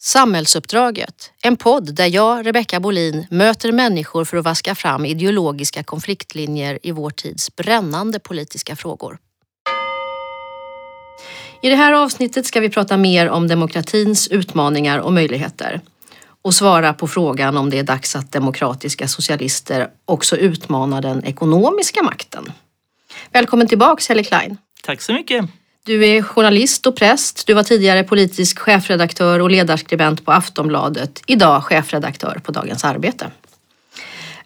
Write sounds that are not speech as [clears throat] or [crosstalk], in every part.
Samhällsuppdraget, en podd där jag, Rebecka Bolin, möter människor för att vaska fram ideologiska konfliktlinjer i vår tids brännande politiska frågor. I det här avsnittet ska vi prata mer om demokratins utmaningar och möjligheter och svara på frågan om det är dags att demokratiska socialister också utmanar den ekonomiska makten. Välkommen tillbaks Helle Klein. Tack så mycket. Du är journalist och präst. Du var tidigare politisk chefredaktör och ledarskribent på Aftonbladet. Idag chefredaktör på Dagens Arbete.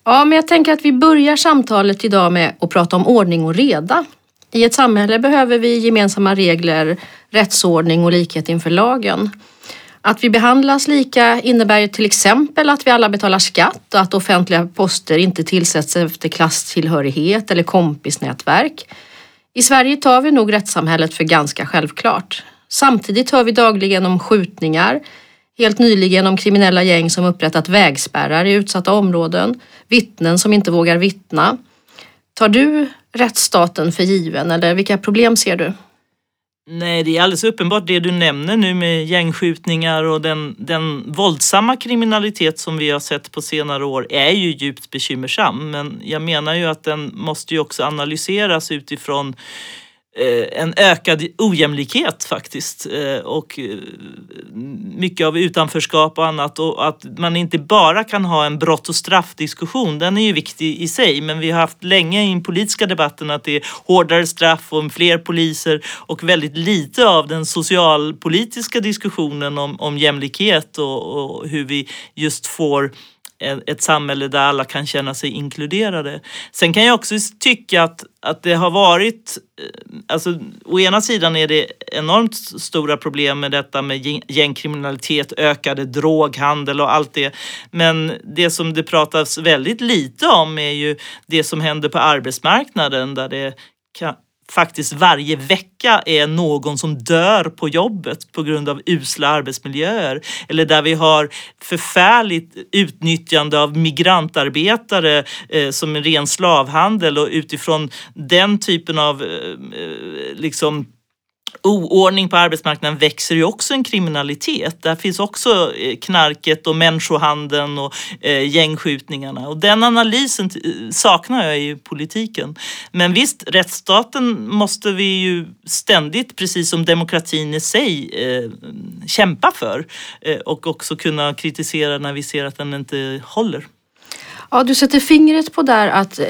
Ja, men jag tänker att vi börjar samtalet idag med att prata om ordning och reda. I ett samhälle behöver vi gemensamma regler, rättsordning och likhet inför lagen. Att vi behandlas lika innebär till exempel att vi alla betalar skatt och att offentliga poster inte tillsätts efter klasstillhörighet eller kompisnätverk. I Sverige tar vi nog rättssamhället för ganska självklart. Samtidigt hör vi dagligen om skjutningar, helt nyligen om kriminella gäng som upprättat vägspärrar i utsatta områden, vittnen som inte vågar vittna. Tar du rättsstaten för given eller vilka problem ser du? Nej, det är alldeles uppenbart det du nämner nu med gängskjutningar och den, den våldsamma kriminalitet som vi har sett på senare år är ju djupt bekymmersam. Men jag menar ju att den måste ju också analyseras utifrån Eh, en ökad ojämlikhet faktiskt eh, och eh, mycket av utanförskap och annat och att man inte bara kan ha en brott och straffdiskussion. Den är ju viktig i sig, men vi har haft länge i den politiska debatten att det är hårdare straff och fler poliser och väldigt lite av den socialpolitiska diskussionen om, om jämlikhet och, och hur vi just får ett samhälle där alla kan känna sig inkluderade. Sen kan jag också tycka att, att det har varit, eh, alltså å ena sidan är det enormt stora problem med detta med gängkriminalitet, ökade droghandel och allt det. Men det som det pratas väldigt lite om är ju det som händer på arbetsmarknaden där det kan, faktiskt varje vecka är någon som dör på jobbet på grund av usla arbetsmiljöer. Eller där vi har förfärligt utnyttjande av migrantarbetare eh, som en ren slavhandel och utifrån den typen av eh, eh liksom oordning på arbetsmarknaden växer ju också en kriminalitet. Där finns också eh, knarket och människohandeln och eh, gängskjutningarna. Och den analysen eh, saknar jag i politiken. Men visst, rättsstaten måste vi ju ständigt, precis som demokratin i sig, kämpa för. Och också kunna kritisera när vi ser att den inte håller. Ja, du sätter fingret på där att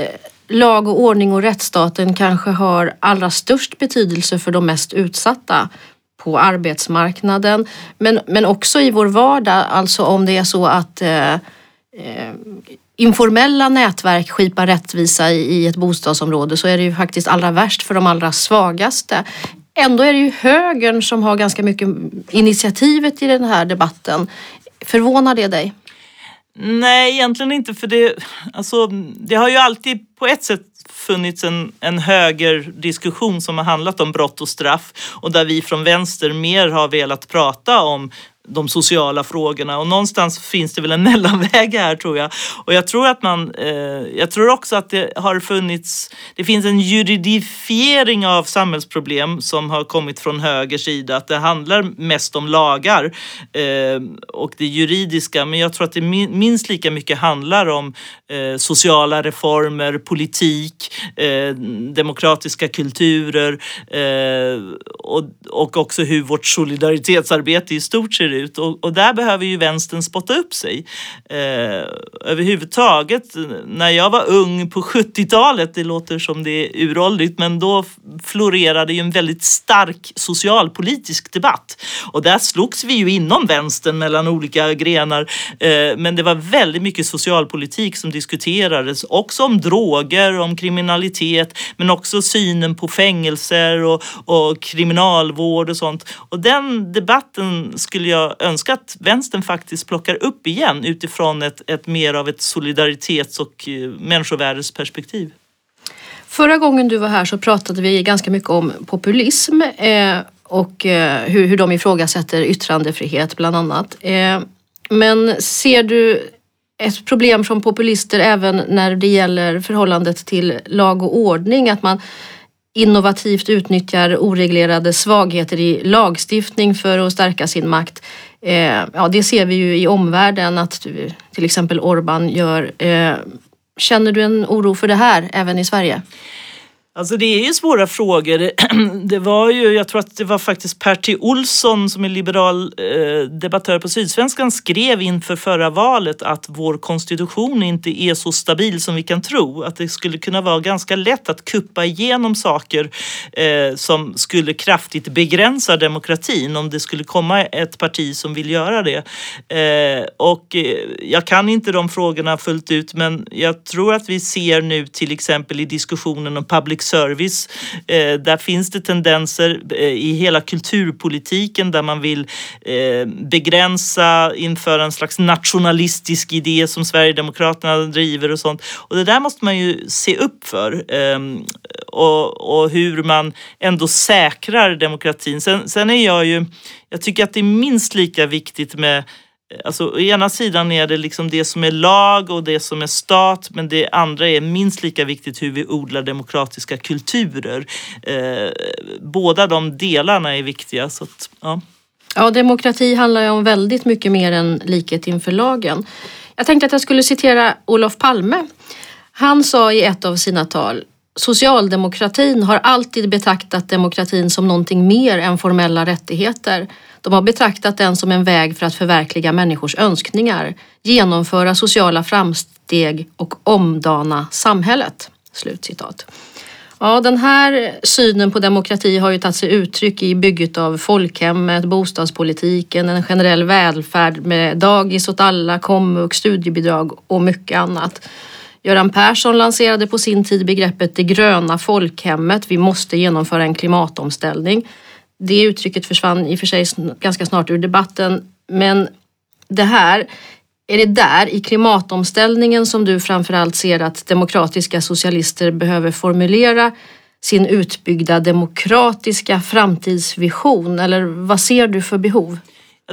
lag och ordning och rättsstaten kanske har allra störst betydelse för de mest utsatta på arbetsmarknaden men, men också i vår vardag, alltså om det är så att eh, eh, informella nätverk skipar rättvisa i, i ett bostadsområde så är det ju faktiskt allra värst för de allra svagaste. Ändå är det ju högern som har ganska mycket initiativet i den här debatten. Förvånar det dig? Nej, egentligen inte för det, alltså, det har ju alltid på ett sätt funnits en, en högerdiskussion som har handlat om brott och straff och där vi från vänster mer har velat prata om de sociala frågorna. Och någonstans finns det väl en [laughs] mellanväg här tror jag. Och jag tror att man, eh, jag tror också att det har funnits, det finns en juridifiering av samhällsproblem som har kommit från höger sida, att det handlar mest om lagar eh, och det juridiska, men jag tror att det minst lika mycket handlar om eh, sociala reformer, politik, eh, demokratiska kulturer eh, och, och också hur vårt solidaritetsarbete i stort ser ut ut och, och där behöver ju vänstern spotta upp sig. Eh, överhuvudtaget, när jag var ung på 70-talet, det låter som det är uråldrigt, men då florerade ju en väldigt stark socialpolitisk debatt. Och där slogs vi ju inom vänstern mellan olika grenar. Eh, men det var väldigt mycket socialpolitik som diskuterades, också om droger, om kriminalitet, men också synen på fängelser och, och kriminalvård och sånt. Och den debatten skulle jag önska att vänstern faktiskt plockar upp igen utifrån ett, ett mer av ett solidaritets och eh, människovärdesperspektiv. Förra gången du var här så pratade vi ganska mycket om populism eh, och eh, hur, hur de ifrågasätter yttrandefrihet bland annat. Eh, men ser du ett problem från populister även när det gäller förhållandet till lag och ordning? Att man innovativt utnyttjar oreglerade svagheter i lagstiftning för att stärka sin makt. Eh, ja, det ser vi ju i omvärlden att till exempel Orban gör. Eh, känner du en oro för det här även i Sverige? Alltså det är ju svåra frågor. [clears throat] Det var ju, jag tror att det var faktiskt Pertti Olsson som är liberal eh, debattör på Sydsvenskan skrev inför förra valet att vår konstitution inte är så stabil som vi kan tro. Att det skulle kunna vara ganska lätt att kuppa igenom saker eh, som skulle kraftigt begränsa demokratin om det skulle komma ett parti som vill göra det. Eh, och eh, jag kan inte de frågorna fullt ut men jag tror att vi ser nu till exempel i diskussionen om public service. Eh, där finns det tendenser eh, i hela kulturpolitiken där man vill eh, begränsa, införa en slags nationalistisk idé som Sverigedemokraterna driver och sånt. Och det där måste man ju se upp för. Ehm, och, och hur man ändå säkrar demokratin. Sen, sen är jag ju, jag tycker att det är minst lika viktigt med Alltså, å ena sidan är det liksom det som är lag och det som är stat men det andra är minst lika viktigt hur vi odlar demokratiska kulturer. Eh, båda de delarna är viktiga. Så att, ja. ja, demokrati handlar ju om väldigt mycket mer än likhet inför lagen. Jag tänkte att jag skulle citera Olof Palme. Han sa i ett av sina tal Socialdemokratin har alltid betraktat demokratin som någonting mer än formella rättigheter. De har betraktat den som en väg för att förverkliga människors önskningar, genomföra sociala framsteg och omdana samhället. Slutcitat. Ja, den här synen på demokrati har ju tagit sig uttryck i bygget av folkhemmet, bostadspolitiken, en generell välfärd med dagis åt alla, komvux, studiebidrag och mycket annat. Göran Persson lanserade på sin tid begreppet det gröna folkhemmet. Vi måste genomföra en klimatomställning. Det uttrycket försvann i och för sig ganska snart ur debatten. Men det här, är det där i klimatomställningen som du framförallt ser att demokratiska socialister behöver formulera sin utbyggda demokratiska framtidsvision? Eller vad ser du för behov?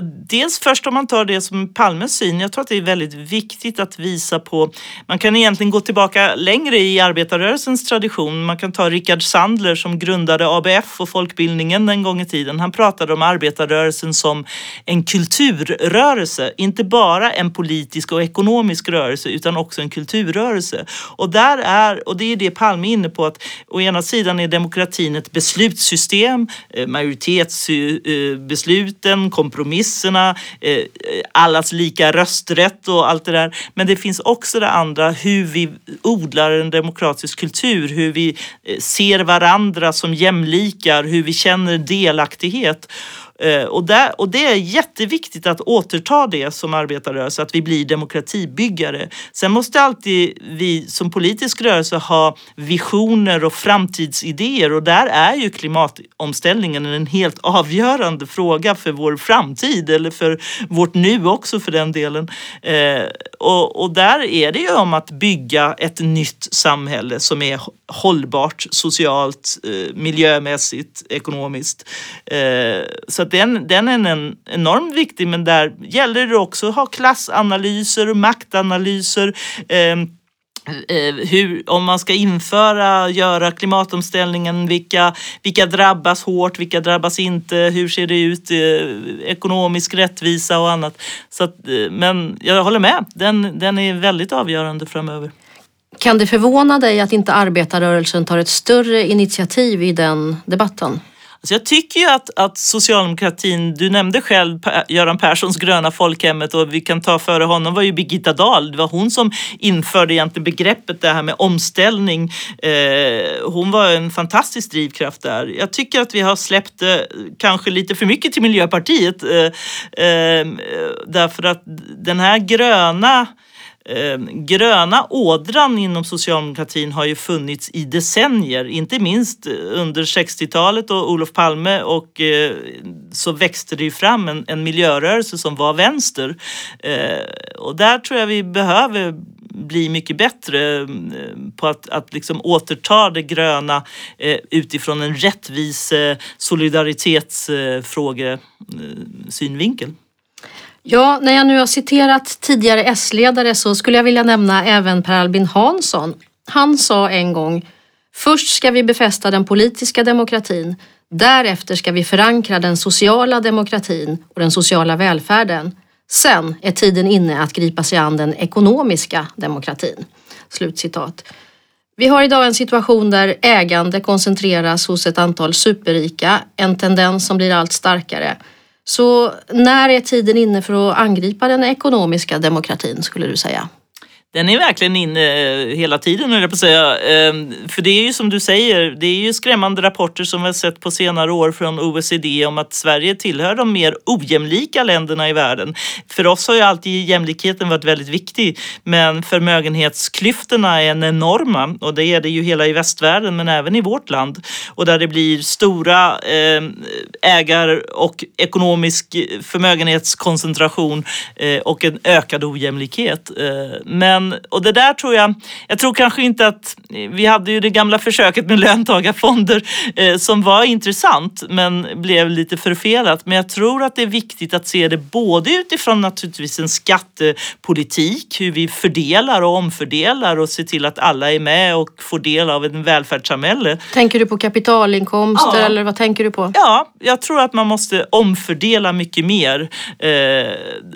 Dels först om man tar det som Palmes syn. Jag tror att det är väldigt viktigt att visa på, man kan egentligen gå tillbaka längre i arbetarrörelsens tradition. Man kan ta Rickard Sandler som grundade ABF och folkbildningen en gång i tiden. Han pratade om arbetarrörelsen som en kulturrörelse, inte bara en politisk och ekonomisk rörelse utan också en kulturrörelse. Och, där är, och det är det Palme är inne på att å ena sidan är demokratin ett beslutssystem, eh, majoritetsbesluten, eh, kompromiss kulisserna, eh, eh, allas lika rösträtt och allt det där. Men det finns också det andra, hur vi odlar en demokratisk kultur, hur vi eh, ser varandra som jämlikar, hur vi känner delaktighet. Eh, och, där, och det är jätteviktigt att återta det som arbetarrörelse, att vi blir demokratibyggare. Sen måste alltid vi som politisk rörelse ha visioner och framtidsidéer och där är ju klimatomställningen en helt avgörande fråga för vår framtid eller för vårt nu också för den delen. Eh, och, och där är det ju om att bygga ett nytt samhälle som är hållbart socialt, eh, miljömässigt, ekonomiskt. Så den, den är en enormt viktig men där gäller det också att ha klassanalyser och maktanalyser. Ehm, eh, hur, om man ska införa, göra klimatomställningen, vilka, vilka drabbas hårt, vilka drabbas inte, hur ser det ut, eh, ekonomisk rättvisa och annat. Så att, eh, men jag håller med, den, den är väldigt avgörande framöver. Kan det förvåna dig att inte arbetarrörelsen tar ett större initiativ i den debatten? Alltså jag tycker ju att, att socialdemokratin, du nämnde själv Göran Perssons gröna folkhemmet och vi kan ta före honom var ju Birgitta Dahl. Det var hon som införde egentligen begreppet det här med omställning. Eh, hon var en fantastisk drivkraft där. Jag tycker att vi har släppt eh, kanske lite för mycket till Miljöpartiet eh, eh, därför att den här gröna Eh, gröna ådran inom socialdemokratin har ju funnits i decennier, inte minst eh, under 60-talet och Olof Palme och eh, så växte det ju fram en, en miljörörelse som var vänster. Eh, och där tror jag vi behöver bli mycket bättre eh, på att, att liksom återta det gröna eh, utifrån en rättvis solidaritetsfrågesynvinkel. Ja, när jag nu har citerat tidigare S-ledare så skulle jag vilja nämna även Per Albin Hansson. Han sa en gång Först ska vi befästa den politiska demokratin. Därefter ska vi förankra den sociala demokratin och den sociala välfärden. Sen är tiden inne att gripa sig an den ekonomiska demokratin. Slutcitat. Vi har idag en situation där ägande koncentreras hos ett antal superrika, en tendens som blir allt starkare. Så när är tiden inne för att angripa den ekonomiska demokratin skulle du säga? Den är verkligen inne eh, hela tiden höll jag på att säga. Ehm, för det är ju som du säger, det är ju skrämmande rapporter som vi har sett på senare år från OECD om att Sverige tillhör de mer ojämlika länderna i världen. För oss har ju alltid jämlikheten varit väldigt viktig, men förmögenhetsklyftorna är enorma och det är det ju hela i västvärlden men även i vårt land. Och där det blir stora ehm, ägar och ekonomisk förmögenhetskoncentration eh, och en ökad ojämlikhet. Eh, men men och det där tror jag, jag tror kanske inte att, vi hade ju det gamla försöket med [laughs] löntagarfonder eh, som var intressant men blev lite förfelat. Men jag tror att det är viktigt att se det både utifrån naturligtvis en skattepolitik, hur vi fördelar och omfördelar och ser till att alla är med och får del av ett välfärdssamhälle. Tänker du på kapitalinkomster ja. eller vad tänker du på? Ja, jag tror att man måste omfördela mycket mer eh,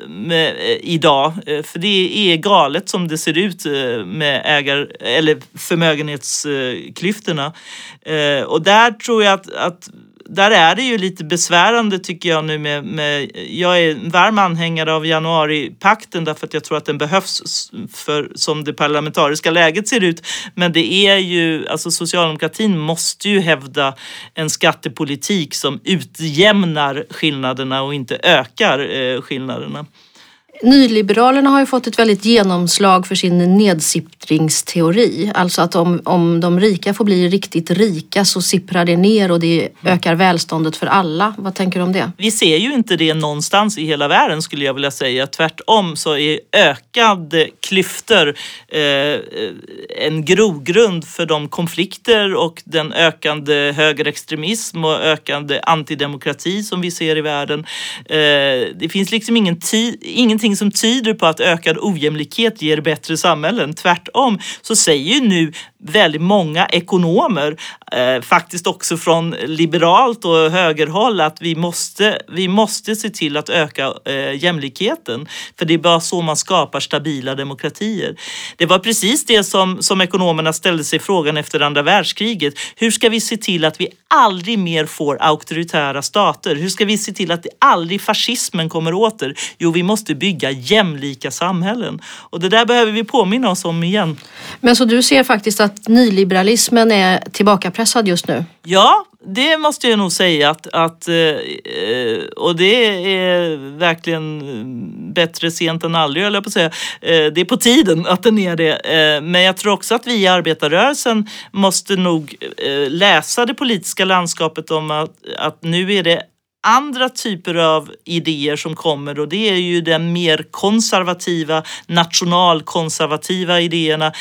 med, eh, idag. Eh, för det är galet som det ser ut eh, med ägar eller förmögenhetsklyftorna. Eh, och där tror jag att, att där är det ju lite besvärande tycker jag nu med, med jag är en varm anhängare av januaripakten därför att jag tror att den behövs för som det parlamentariska läget ser ut. Men det är ju, alltså socialdemokratin måste ju hävda en skattepolitik som utjämnar skillnaderna och inte ökar eh, skillnaderna. Nyliberalerna har ju fått ett väldigt genomslag för sin nedsippringsteori. Alltså att om, om de rika får bli riktigt rika så sipprar det ner och det ökar välståndet för alla. Vad tänker du om det? Vi ser ju inte det någonstans i hela världen skulle jag vilja säga. Tvärtom så är ökade klyftor eh, en grogrund för de konflikter och den ökande högerextremism och ökande antidemokrati som vi ser i världen. Eh, det finns liksom ingen ingenting ingenting som tyder på att ökad ojämlikhet ger bättre samhällen. Tvärtom så säger ju nu väldigt många ekonomer, eh, faktiskt också från liberalt och högerhåll, att vi måste, vi måste se till att öka eh, jämlikheten. För det är bara så man skapar stabila demokratier. Det var precis det som, som ekonomerna ställde sig frågan efter andra världskriget. Hur ska vi se till att vi aldrig mer får auktoritära stater? Hur ska vi se till att aldrig fascismen kommer åter? Jo, vi måste bygga jämlika samhällen. Och det där behöver vi påminna oss om igen. Men så du ser faktiskt att att nyliberalismen är tillbakapressad just nu? Ja, det måste jag nog säga att, att eh, eh, och det är verkligen bättre sent än aldrig höll jag på att säga. Eh, det är på tiden att den är det. Men jag tror också att vi i arbetarrörelsen måste nog läsa det politiska landskapet om att, att nu är det andra typer av idéer som kommer och det är ju den mer konservativa, nationalkonservativa idéerna.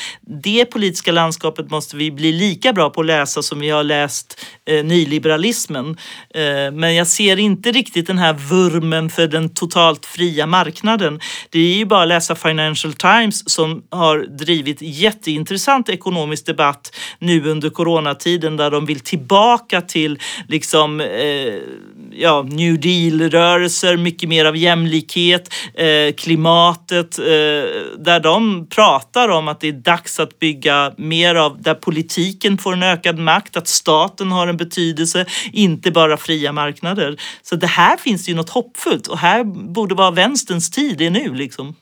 Det politiska landskapet måste vi bli lika bra på att läsa som vi har läst eh, nyliberalismen. Eh, men jag ser inte riktigt den här vurmen för den totalt fria marknaden. Det är ju bara att läsa Financial Times som har drivit jätteintressant ekonomisk debatt nu under coronatiden där de vill tillbaka till liksom eh, ja, New Deal-rörelser, mycket mer av jämlikhet, eh, klimatet, eh, där de pratar om att det är dags att bygga mer av där politiken får en ökad makt, att staten har en betydelse, inte bara fria marknader. Så det här finns ju något hoppfullt och här borde vara vänsterns tid, det är nu liksom.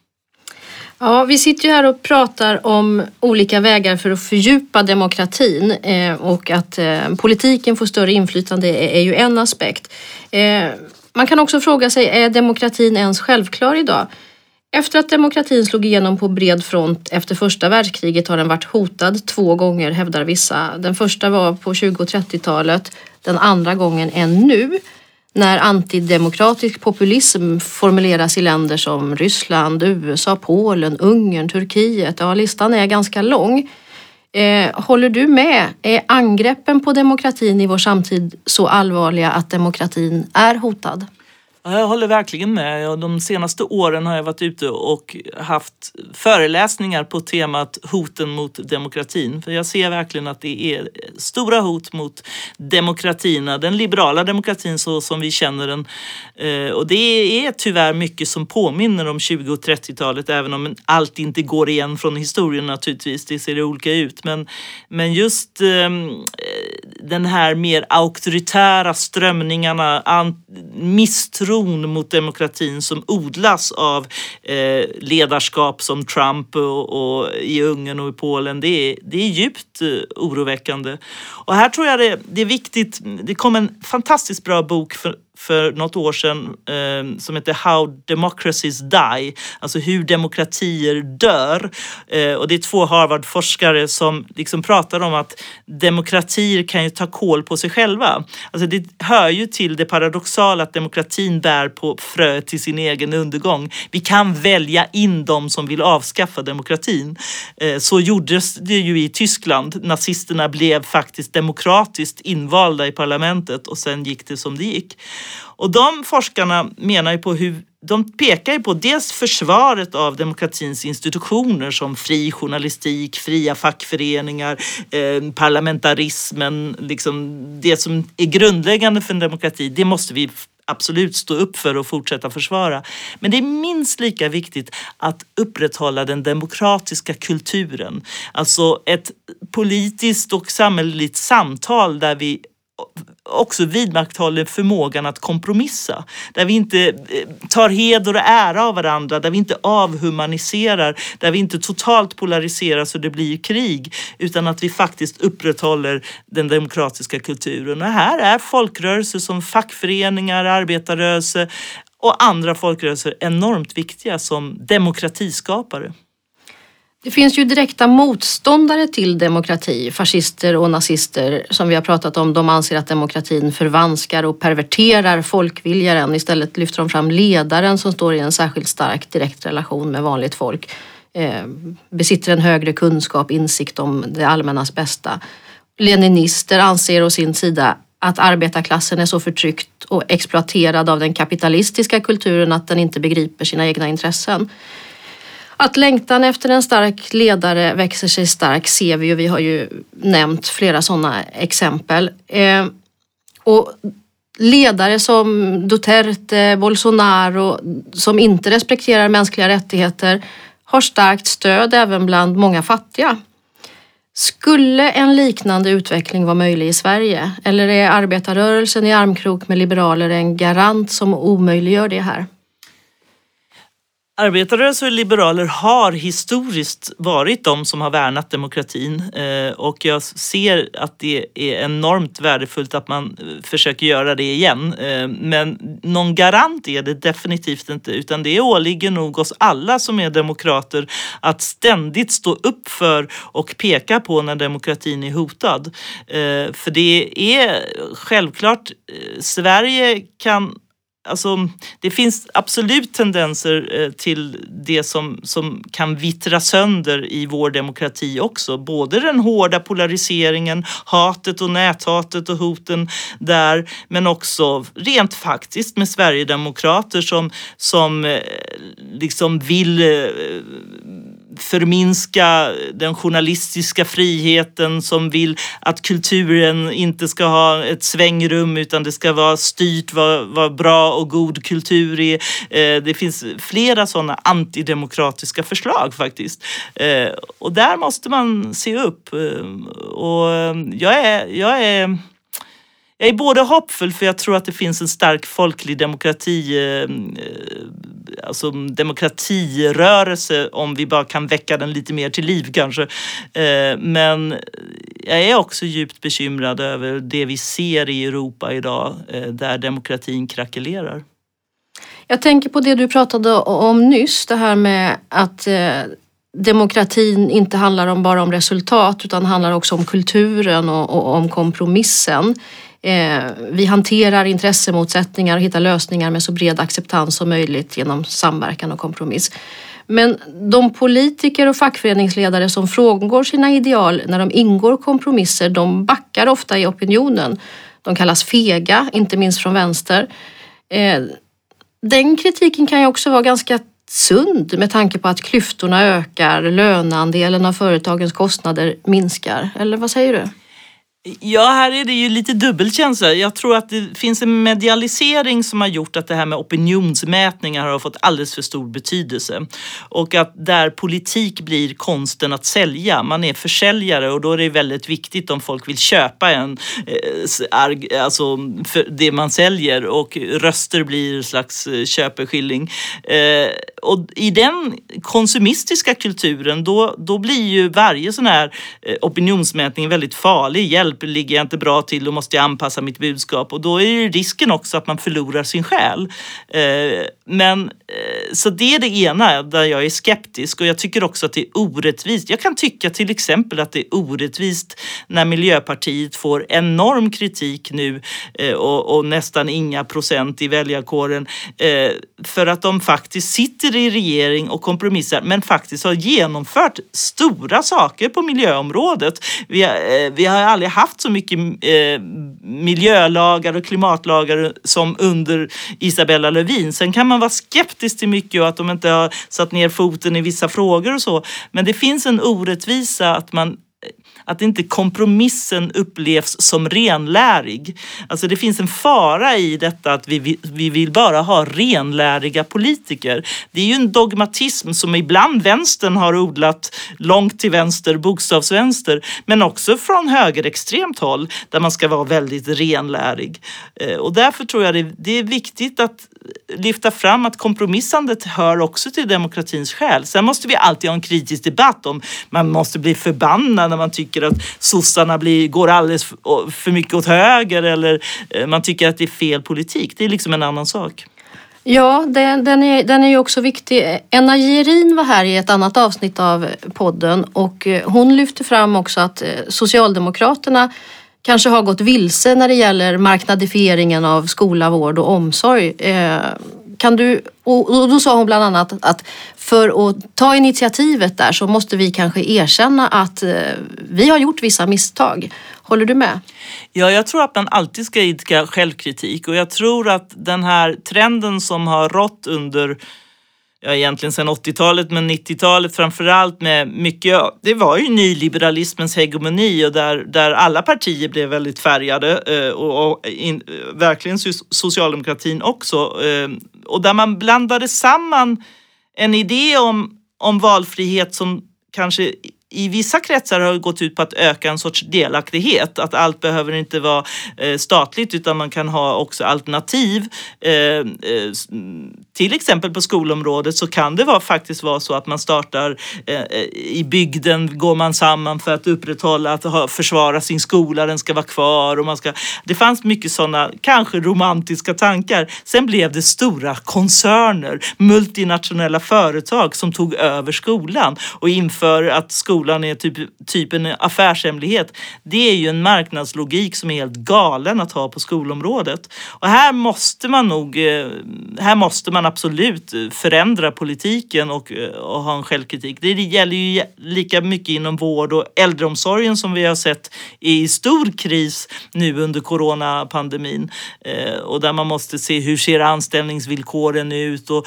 Ja, vi sitter ju här och pratar om olika vägar för att fördjupa demokratin eh, och att eh, politiken får större inflytande är, ju en aspekt. Eh, man kan också fråga sig, är demokratin ens självklar idag? Efter att demokratin slog igenom på bred front efter första världskriget har den varit hotad två gånger hävdar vissa. Den första var på 20 och 30-talet, den andra gången är nu när antidemokratisk populism formuleras i länder som Ryssland, USA, Polen, Ungern, Turkiet. Ja, listan är ganska lång. Eh, håller du med? Är angreppen på demokratin i vår samtid så allvarliga att demokratin är hotad? Jag håller verkligen med. De senaste åren har jag varit ute och haft föreläsningar på temat hoten mot demokratin. För jag ser verkligen att det är stora hot mot demokratierna, den liberala demokratin så som vi känner den. Eh, och det är tyvärr mycket som påminner om 20 och 30-talet, även om allt inte går igen från historien naturligtvis. Det ser olika ut. Men, men just ehm, den här mer auktoritära strömningarna, misstro misstron mot demokratin som odlas av eh, ledarskap som Trump och, och, i Ungern och i Polen, det är, det är djupt eh, oroväckande. Och här tror jag det, det är viktigt, det kom en fantastiskt bra bok för, för något år sedan eh, som heter How Democracies Die, alltså hur demokratier dör. Eh, och det är två Harvard-forskare som liksom pratar om att demokratier kan ju ta koll på sig själva. Alltså det hör ju till det paradoxala att demokratin bär på frö till sin egen undergång. Vi kan välja in de som vill avskaffa demokratin. Eh, så gjordes det ju i Tyskland. Nazisterna blev faktiskt demokratiskt invalda i parlamentet och sen gick det som det gick. Och de forskarna menar ju på hur de pekar ju på dels försvaret av demokratins institutioner som fri journalistik, fria fackföreningar, eh, parlamentarismen, liksom det som är grundläggande för en demokrati. Det måste vi absolut stå upp för och fortsätta försvara. Men det är minst lika viktigt att upprätthålla den demokratiska kulturen. Alltså ett politiskt och samhälleligt samtal där vi också vidmakthåller förmågan att kompromissa. Där vi inte eh, tar heder och ära av varandra, där vi inte avhumaniserar, där vi inte totalt polariserar så det blir krig, utan att vi faktiskt upprätthåller den demokratiska kulturen. Och här är folkrörelser som fackföreningar, arbetarrörelse och andra folkrörelser enormt viktiga som demokratiskapare. Det finns ju direkta motståndare till demokrati, fascister och nazister som vi har pratat om. De anser att demokratin förvanskar och perverterar folkviljan. Istället lyfter de fram ledaren som står i en särskilt stark direkt relation med vanligt folk. Eh, besitter en högre kunskap, insikt om det allmännas bästa. Leninister anser å sin sida att arbetarklassen är så förtryckt och exploaterad av den kapitalistiska kulturen att den inte begriper sina egna intressen. Att längtan efter en stark ledare växer sig stark ser vi ju. Vi har ju nämnt flera sådana exempel. Eh, och ledare som Duterte, Bolsonaro som inte respekterar mänskliga rättigheter har starkt stöd även bland många fattiga. Skulle en liknande utveckling vara möjlig i Sverige? Eller är arbetarrörelsen i armkrok med liberaler en garant som omöjliggör det här? Arbetarrörelsen och liberaler har historiskt varit de som har värnat demokratin eh, och jag ser att det är enormt värdefullt att man eh, försöker göra det igen. Eh, men någon garant är det definitivt inte utan det åligger nog oss alla som är demokrater att ständigt stå upp för och peka på när demokratin är hotad. För det är självklart, Sverige kan Alltså, det finns absolut tendenser eh, till det som, som kan vittra sönder i vår demokrati också. Både den hårda polariseringen, hatet och näthatet och hoten där, men också rent faktiskt med Sverigedemokrater som, som eh, liksom vill eh, förminska den journalistiska friheten som vill att kulturen inte ska ha ett svängrum utan det ska vara styrt vad, vad bra och god kultur är. Eh, det finns flera sådana antidemokratiska förslag faktiskt. Eh, och där måste man se upp. Eh, och eh, jag är, jag är jag är både hoppfull för jag tror att det finns en stark folklig demokrati, eh, eh alltså demokratirörelse om vi bara kan väcka den lite mer till liv kanske. Eh, men jag är också djupt bekymrad över det vi ser i Europa idag eh, där demokratin krackelerar. Jag tänker på det du pratade om nyss, det här med att eh, demokratin inte handlar om bara om resultat utan handlar också om kulturen och, och om kompromissen. Eh, vi hanterar intressemotsättningar och hittar lösningar med så bred acceptans som möjligt genom samverkan och kompromiss. Men de politiker och fackföreningsledare som frångår sina ideal när de ingår kompromisser, de backar ofta i opinionen. De kallas fega, inte minst från vänster. Eh, den kritiken kan ju också vara ganska sund med tanke på att klyftorna ökar, löneandelen av företagens kostnader minskar. Eller vad säger du? Ja, här är det ju lite dubbelkänsla. Jag tror att det finns en medialisering som har gjort att det här med opinionsmätningar har fått alldeles för stor betydelse. Och att där politik blir konsten att sälja. Man är försäljare och då är det väldigt viktigt om folk vill köpa en, eh, alltså det man säljer och röster blir en slags eh, köpeskilling. Eh, och i den konsumistiska kulturen då, då blir ju varje sån här opinionsmätning väldigt farlig. Hjälp hjälp, ligger jag inte bra till, då måste jag anpassa mitt budskap och då är ju risken också att man förlorar sin själ. Eh, men eh, så det är det ena där jag är skeptisk och jag tycker också att det är orättvist. Jag kan tycka till exempel att det är orättvist när Miljöpartiet får enorm kritik nu eh, och, och nästan inga procent i väljarkåren eh, för att de faktiskt sitter i regering och kompromissar men faktiskt har genomfört stora saker på miljöområdet. Vi har, eh, vi har aldrig haft haft så mycket eh, miljölagar och klimatlagar som under Isabella Lövin. Sen kan man vara skeptisk till mycket och att de inte har satt ner foten i vissa frågor och så. Men det finns en orättvisa att man att inte kompromissen upplevs som renlärig. Alltså det finns en fara i detta att vi, vi vill bara ha renläriga politiker. Det är ju en dogmatism som ibland vänstern har odlat långt till vänster, bokstavsvänster, men också från högerextremt håll där man ska vara väldigt renlärig. Eh, och därför tror jag det, det är viktigt att lyfta fram att kompromissandet hör också till demokratins själ. Sen måste vi alltid ha en kritisk debatt om man måste bli förbannad när man tycker att sossarna blir, går alldeles för mycket åt höger eller eh, man tycker att det är fel politik. Det är liksom en annan sak. Ja, den, den, är, den är ju också viktig. Enna Gerin var här i ett annat avsnitt av podden och eh, hon lyfte fram också att eh, Socialdemokraterna kanske har gått vilse när det gäller marknadifieringen av skola, vård och omsorg. Eh, kan du, och då sa hon bland annat att för att ta initiativet där så måste vi kanske erkänna att eh, vi har gjort vissa misstag. Håller du med? Ja, jag tror att man alltid ska idka självkritik och jag tror att den här trenden som har rått under ja, egentligen sedan 80-talet men 90-talet framförallt med mycket, det var ju nyliberalismens hegemoni och där, där alla partier blev väldigt färgade eh, och, och in, eh, verkligen socialdemokratin också. Eh, och där man blandade samman en idé om, om valfrihet som kanske i vissa kretsar har gått ut på att öka en sorts delaktighet. Att allt behöver inte vara eh, statligt utan man kan ha också alternativ. Eh, eh, till exempel på skolområdet så kan det vara, faktiskt vara så att man startar i bygden, går man samman för att upprätthålla, att försvara sin skola, den ska vara kvar. Och man ska, det fanns mycket sådana, kanske romantiska tankar. Sen blev det stora koncerner, multinationella företag som tog över skolan och inför att skolan skolan är typ, typ en affärshemlighet. Det är ju en marknadslogik som är helt galen att ha på skolområdet. Och här måste man nog, eh, här måste man absolut förändra politiken och, eh, och ha en självkritik. Det gäller ju lika mycket inom vård och äldreomsorgen som vi har sett är i stor kris nu under coronapandemin. Eh, och där man måste se hur ser anställningsvillkoren ut och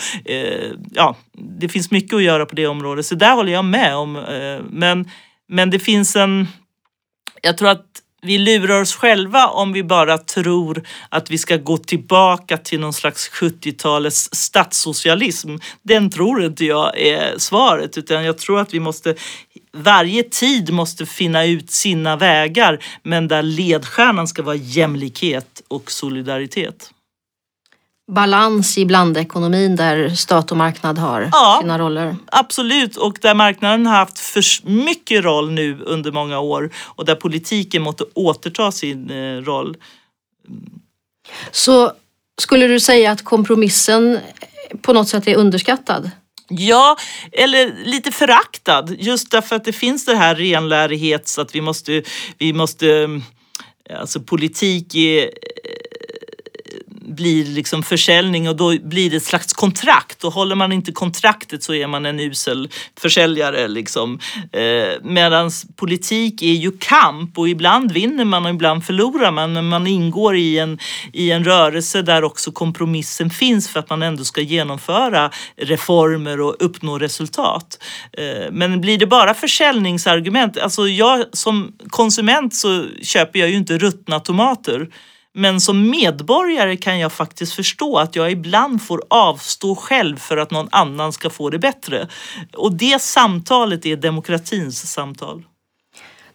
ja, det finns mycket att göra på det området. Så där håller jag med om. Eh, men, men det finns en... Jag tror att vi lurar oss själva om vi bara tror att vi ska gå tillbaka till någon slags 70-talets statssocialism. Den tror inte jag är svaret utan jag tror att vi måste varje tid måste finna ut sina vägar men där ledstjärnan ska vara jämlikhet och solidaritet balans i blandekonomin där stat och marknad har ja, sina roller. Absolut, och där marknaden har haft för mycket roll nu under många år och där politiken måste återta sin eh, roll. Så skulle du säga att kompromissen på något sätt är underskattad? Ja, eller lite föraktad just därför att det finns det här renlärighet så att vi måste, vi måste, alltså politik är blir liksom försäljning och då blir det ett slags kontrakt och håller man inte kontraktet så är man en usel försäljare. Liksom. Eh, Medan politik är ju kamp och ibland vinner man och ibland förlorar man men man ingår i en, i en rörelse där också kompromissen finns för att man ändå ska genomföra reformer och uppnå resultat. Eh, men blir det bara försäljningsargument, alltså jag som konsument så köper jag ju inte ruttna tomater men som medborgare kan jag faktiskt förstå att jag ibland får avstå själv för att någon annan ska få det bättre. Och det samtalet är demokratins samtal.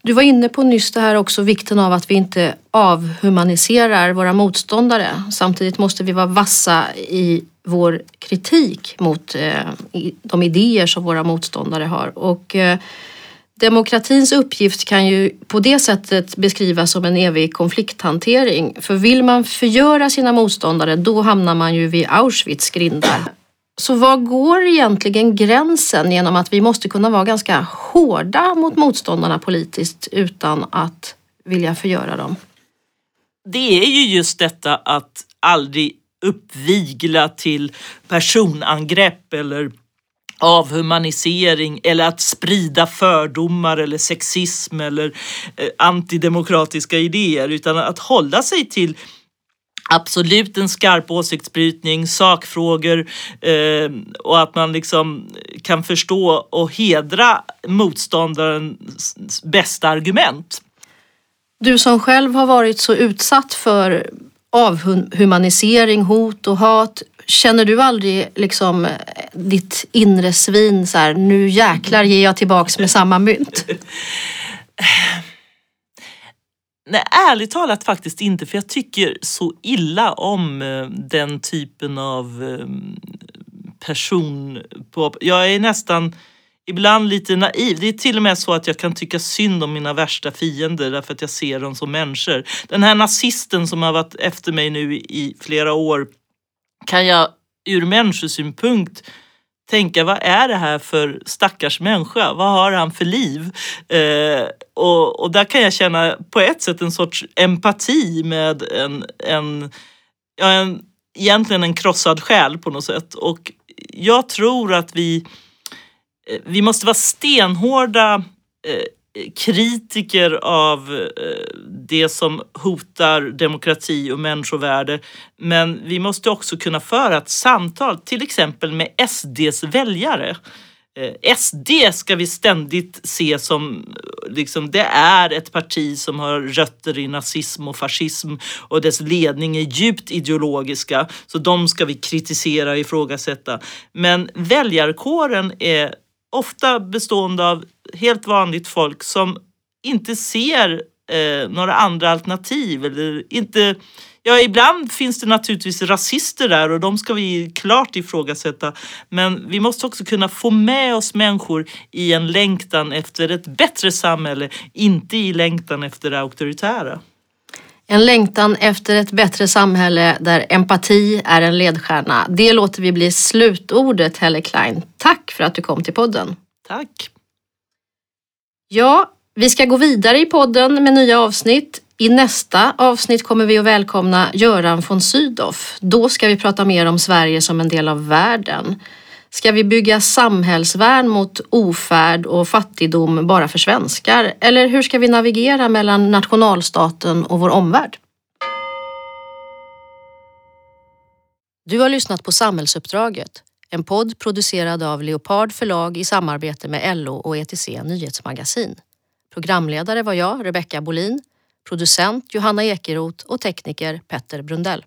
Du var inne på nyss det här också vikten av att vi inte avhumaniserar våra motståndare. Samtidigt måste vi vara vassa i vår kritik mot eh, de idéer som våra motståndare har. Och, eh, Demokratins uppgift kan ju på det sättet beskrivas som en evig konflikthantering. För vill man förgöra sina motståndare då hamnar man ju vid Auschwitz grindar. Så var går egentligen gränsen genom att vi måste kunna vara ganska hårda mot motståndarna politiskt utan att vilja förgöra dem? Det är ju just detta att aldrig uppvigla till personangrepp eller avhumanisering eller att sprida fördomar eller sexism eller eh, antidemokratiska idéer utan att hålla sig till absolut en skarp åsiktsbrytning, sakfrågor eh, och att man liksom kan förstå och hedra motståndarens bästa argument. Du som själv har varit så utsatt för avhumanisering, hot och hat. Känner du aldrig liksom eh, ditt inre svin så här, nu jäklar ger jag tillbaks med samma mynt? [laughs] Nej, ärligt talat faktiskt inte för jag tycker så illa om eh, den typen av eh, person. Jag är nästan ibland lite naiv. Det är till och med så att jag kan tycka synd om mina värsta fiender därför att jag ser dem som människor. Den här nazisten som har varit efter mig nu i flera år kan jag ur människosynpunkt tänka vad är det här för stackars människa? Vad har han för liv? Eh, och, och där kan jag känna på ett sätt en sorts empati med en, en, ja, en egentligen en krossad själ på något sätt. Och jag tror att vi Eh, vi måste vara stenhårda eh, kritiker av eh, det som hotar demokrati och människovärde. Men vi måste också kunna föra ett samtal, till exempel med SDs väljare. SD ska vi ständigt se som, liksom, det är ett parti som har rötter i nazism och fascism och dess ledning är djupt ideologiska. Så de ska vi kritisera och ifrågasätta. Men väljarkåren är ofta bestående av helt vanligt folk som inte ser eh, några andra alternativ eller inte Ja, ibland finns det naturligtvis rasister där och de ska vi klart ifrågasätta. Men vi måste också kunna få med oss människor i en längtan efter ett bättre samhälle, inte i längtan efter det auktoritära. En längtan efter ett bättre samhälle där empati är en ledstjärna. Det låter vi bli slutordet, Helle Klein. Tack för att du kom till podden. Tack. Ja, vi ska gå vidare i podden med nya avsnitt. I nästa avsnitt kommer vi att välkomna Göran von Sydow. Då ska vi prata mer om Sverige som en del av världen. Ska vi bygga samhällsvärn mot ofärd och fattigdom bara för svenskar? Eller hur ska vi navigera mellan nationalstaten och vår omvärld? Du har lyssnat på Samhällsuppdraget, en podd producerad av Leopard förlag i samarbete med LO och ETC Nyhetsmagasin. Programledare var jag, Rebecka Bolin, producent Johanna Ekeroth och tekniker Petter Brundell.